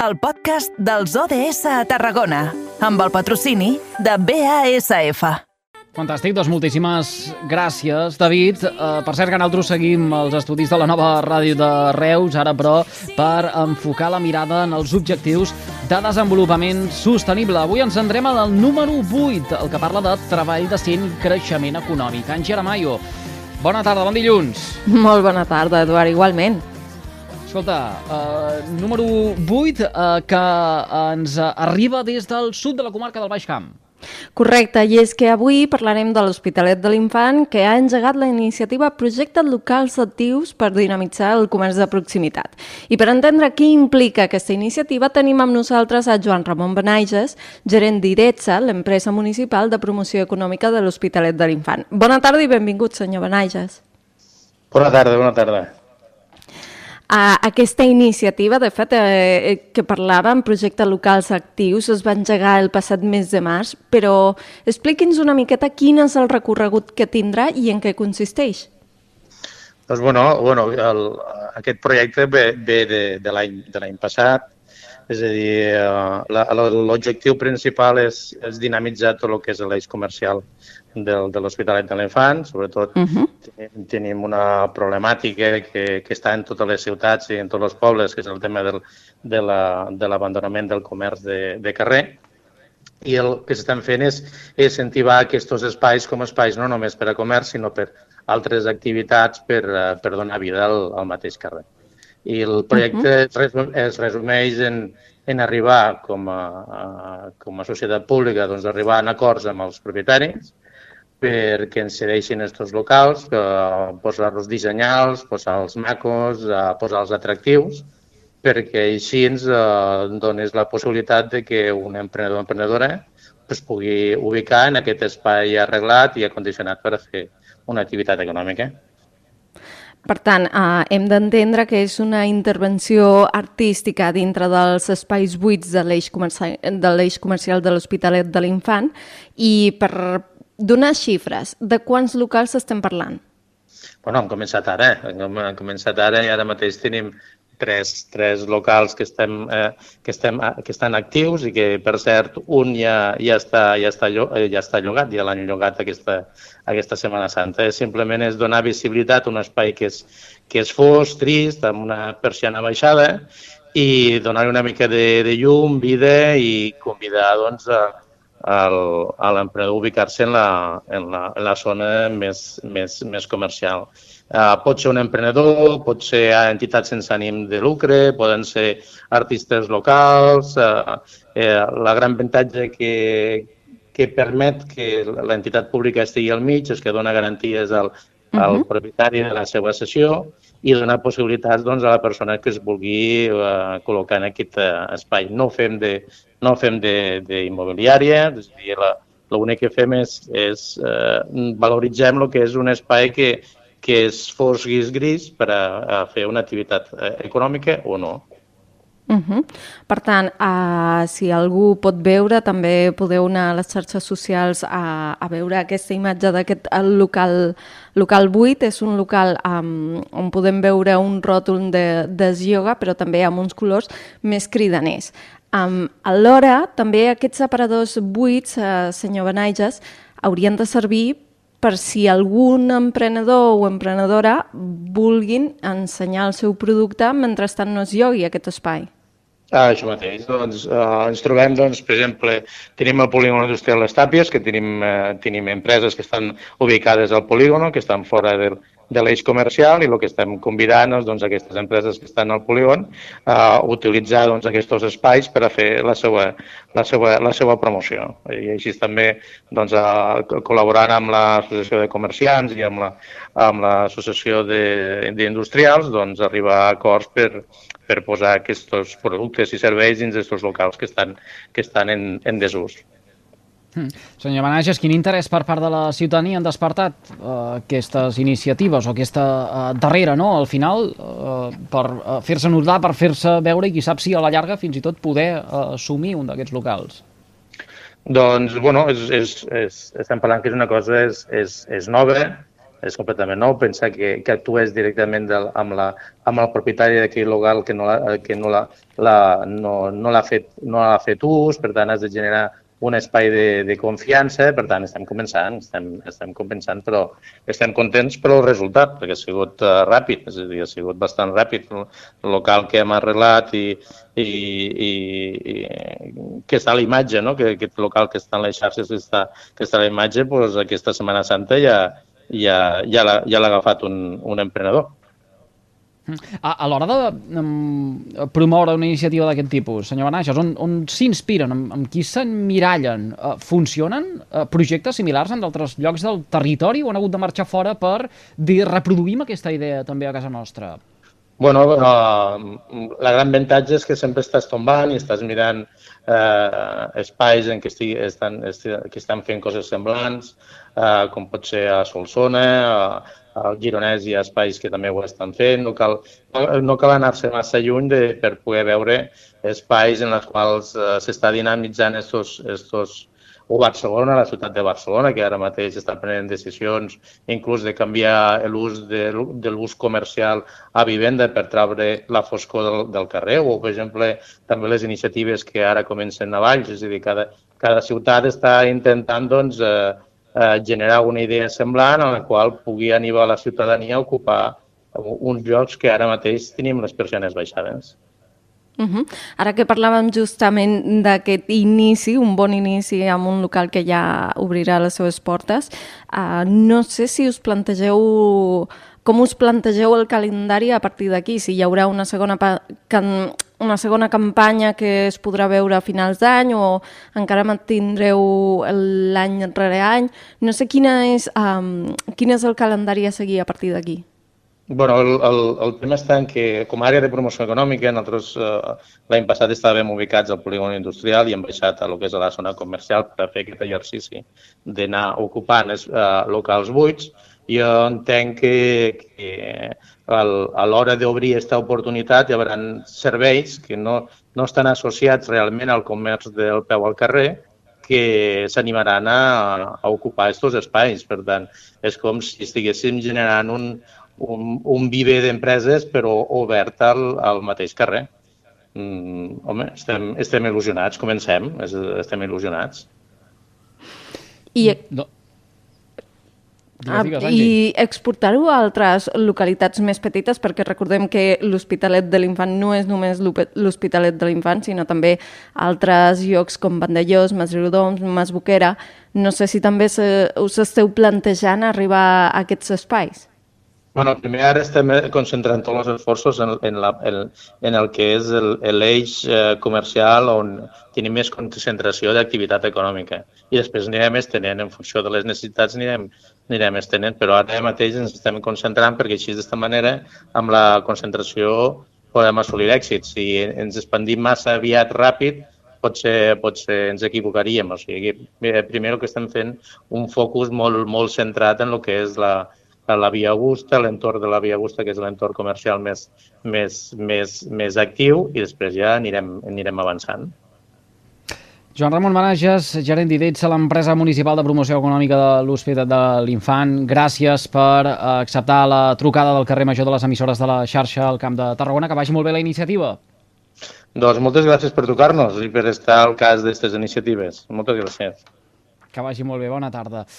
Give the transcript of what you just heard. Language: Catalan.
el podcast dels ODS a Tarragona, amb el patrocini de BASF. Fantàstic, doncs moltíssimes gràcies, David. Uh, per cert que nosaltres seguim els estudis de la nova ràdio de Reus, ara però per enfocar la mirada en els objectius de desenvolupament sostenible. Avui ens endrem al número 8, el que parla de treball decent i creixement econòmic. Àngel Aramayo, bona tarda, bon dilluns. Molt bona tarda, Eduard, igualment. Escolta, uh, número 8, uh, que ens arriba des del sud de la comarca del Baix Camp. Correcte, i és que avui parlarem de l'Hospitalet de l'Infant que ha engegat la iniciativa Projectes Locals Actius per dinamitzar el comerç de proximitat. I per entendre què implica aquesta iniciativa tenim amb nosaltres a Joan Ramon Benaiges, gerent d'IRETSA, l'empresa municipal de promoció econòmica de l'Hospitalet de l'Infant. Bona tarda i benvingut, senyor Benaiges. Bona tarda, bona tarda. Uh, aquesta iniciativa, de fet, eh, que parlàvem, projecte locals actius, es va engegar el passat mes de març, però expliqui'ns una miqueta quin és el recorregut que tindrà i en què consisteix. Doncs bueno, bueno el, aquest projecte ve, ve de, de l'any passat, és a dir, l'objectiu principal és, és dinamitzar tot el que és l'eix comercial del, de l'Hospitalet de l'Infant, sobretot uh -huh. tenim, tenim una problemàtica que, que està en totes les ciutats i en tots els pobles, que és el tema del, de l'abandonament la, de del comerç de, de carrer, i el que s'estan fent és, és incentivar aquests espais com espais no només per a comerç, sinó per altres activitats per, eh, per donar vida al, al mateix carrer. I el projecte uh -huh. es resumeix en, en arribar com a, a, com a societat pública, doncs arribar a acords amb els propietaris, perquè ens cedeixin aquests locals, posar-los dissenyals, posar-los macos, eh, posar-los atractius, perquè així ens eh, dones la possibilitat de que un emprenedor o emprenedora es pugui ubicar en aquest espai arreglat i acondicionat per a fer una activitat econòmica. Per tant, eh, hem d'entendre que és una intervenció artística dintre dels espais buits de l'eix comercial, de comercial de l'Hospitalet de l'Infant i per donar xifres, de quants locals estem parlant? Bueno, hem començat ara, hem començat ara i ara mateix tenim tres, tres locals que estem, eh, que, estem, que estan actius i que, per cert, un ja, ja, està, ja, està, eh, ja està llogat, ja l'han llogat aquesta, aquesta Setmana Santa. És, simplement és donar visibilitat a un espai que és, que és fos, trist, amb una persiana baixada i donar una mica de, de llum, vida i convidar doncs, a, a l'emprenedor ubicar-se en, la, en, la, en la zona més, més, més comercial. Uh, pot ser un emprenedor, pot ser entitats sense ànim de lucre, poden ser artistes locals. Uh, eh, la gran avantatge que, que permet que l'entitat pública estigui al mig és que dona garanties al, al uh -huh. propietari de la seva sessió i donar possibilitats doncs, a la persona que es vulgui uh, col·locar en aquest uh, espai. No ho fem de, no fem d'immobiliària, és a dir, l'únic que fem és, és eh, valoritzem el que és un espai que, que és fos gris-gris per a, a fer una activitat eh, econòmica o no. Uh -huh. Per tant, uh, si algú pot veure, també podeu anar a les xarxes socials a, a veure aquesta imatge d'aquest local, local buit. És un local um, on podem veure un ròtol de, de yoga, però també amb uns colors més cridaners. Um, alhora, també aquests separadors buits, eh, senyor Benaiges, haurien de servir per si algun emprenedor o emprenedora vulguin ensenyar el seu producte mentrestant no es llogui aquest espai. Ah, això mateix. Doncs, eh, ens trobem, doncs, per exemple, tenim el polígon industrial Les Tàpies, que tenim, eh, tenim empreses que estan ubicades al polígon, que estan fora del, de l'eix comercial i el que estem convidant és doncs, aquestes empreses que estan al polígon a utilitzar doncs, aquests espais per a fer la seva, la seva, la seva promoció. I així també doncs, a, col·laborant amb l'Associació de Comerciants i amb la, d'Industrials doncs, arribar a acords per, per posar aquests productes i serveis dins d'aquests locals que estan, que estan en, en desús. Mm. Senyor Manages, quin interès per part de la ciutadania han despertat uh, aquestes iniciatives o aquesta uh, darrera, no?, al final, uh, per uh, fer-se notar, per fer-se veure i qui sap si a la llarga fins i tot poder uh, assumir un d'aquests locals? Doncs, bueno, és, és, és, estem parlant que és una cosa és, és, és nova és completament nou. Pensar que, que actués directament del, amb, la, amb el propietari d'aquell local que no l'ha que no la, la, no, no fet, no fet ús, per tant has de generar un espai de, de confiança, per tant estem començant, estem, estem començant, però estem contents per el resultat, perquè ha sigut uh, ràpid, és a dir, ha sigut bastant ràpid el local que hem arreglat i, i, i, i que està a la imatge, no? que aquest local que està en les xarxes que està, que està a la imatge, doncs aquesta Setmana Santa ja, ja, ja l'ha ja agafat un, un emprenedor. A, a l'hora de um, promoure una iniciativa d'aquest tipus, senyor Benaixes, on, on s'inspiren, amb, amb qui s'emmirallen? Uh, funcionen uh, projectes similars en d'altres llocs del territori o han hagut de marxar fora per dir reproduïm aquesta idea també a casa nostra? Bueno, uh, la gran avantatge és que sempre estàs tombant i estàs mirant eh, espais en què, estigui, estan, que estan fent coses semblants, eh, com pot ser a Solsona, a, al Gironès hi ha espais que també ho estan fent, no cal, no cal anar-se massa lluny de, per poder veure espais en els quals uh, s'està dinamitzant estos, estos, o Barcelona, la ciutat de Barcelona, que ara mateix està prenent decisions inclús de canviar l'ús de, de l'ús comercial a vivenda per treure la foscor del, del carrer, o, per exemple, també les iniciatives que ara comencen a Valls, és a dir, cada, cada ciutat està intentant doncs, eh, eh, generar una idea semblant en la qual pugui animar la ciutadania a ocupar uns llocs que ara mateix tenim les persianes baixades. Uh -huh. Ara que parlàvem justament d'aquest inici, un bon inici amb un local que ja obrirà les seves portes, uh, no sé si us plantegeu com us plantegeu el calendari a partir d'aquí? Si hi haurà una segona, una segona campanya que es podrà veure a finals d'any o encara mantindreu l'any rere any? No sé quina és, um, quin és el calendari a seguir a partir d'aquí. Bueno, el, el, el tema està en que, com a àrea de promoció econòmica, nosaltres eh, l'any passat estàvem ubicats al polígon industrial i hem baixat a lo que és a la zona comercial per fer aquest exercici d'anar ocupant els eh, locals buits. Jo entenc que, que a l'hora d'obrir aquesta oportunitat hi haurà serveis que no, no estan associats realment al comerç del peu al carrer, que s'animaran a, a ocupar aquests espais. Per tant, és com si estiguéssim generant un, un, un viver d'empreses però obert al, al mateix carrer. Mm, home, estem, estem il·lusionats, comencem, estem il·lusionats. I... No Ah, I exportar-ho a altres localitats més petites, perquè recordem que l'Hospitalet de l'Infant no és només l'Hospitalet de l'Infant, sinó també altres llocs com Vandellós, Masriudoms, Masboquera. No sé si també se, us esteu plantejant arribar a aquests espais. Bueno, primer ara estem concentrant tots els esforços en, en, la, en, en el que és l'eix eh, comercial on tenim més concentració d'activitat econòmica i després anirem estenent en funció de les necessitats anirem, anirem estenent, però ara mateix ens estem concentrant perquè així d'esta manera amb la concentració podem assolir èxits. Si ens expandim massa aviat ràpid, potser, potser ens equivocaríem. O sigui, primer el que estem fent un focus molt, molt centrat en el que és la, la Via Augusta, l'entorn de la Via Augusta, que és l'entorn comercial més, més, més, més actiu, i després ja anirem, anirem avançant. Joan Ramon Manages, gerent d'IDETS a l'empresa municipal de promoció econòmica de l'Hospital de l'Infant. Gràcies per acceptar la trucada del carrer Major de les emissores de la xarxa al Camp de Tarragona. Que vagi molt bé la iniciativa. Doncs moltes gràcies per trucar-nos i per estar al cas d'aquestes iniciatives. Moltes gràcies. Que vagi molt bé. Bona tarda.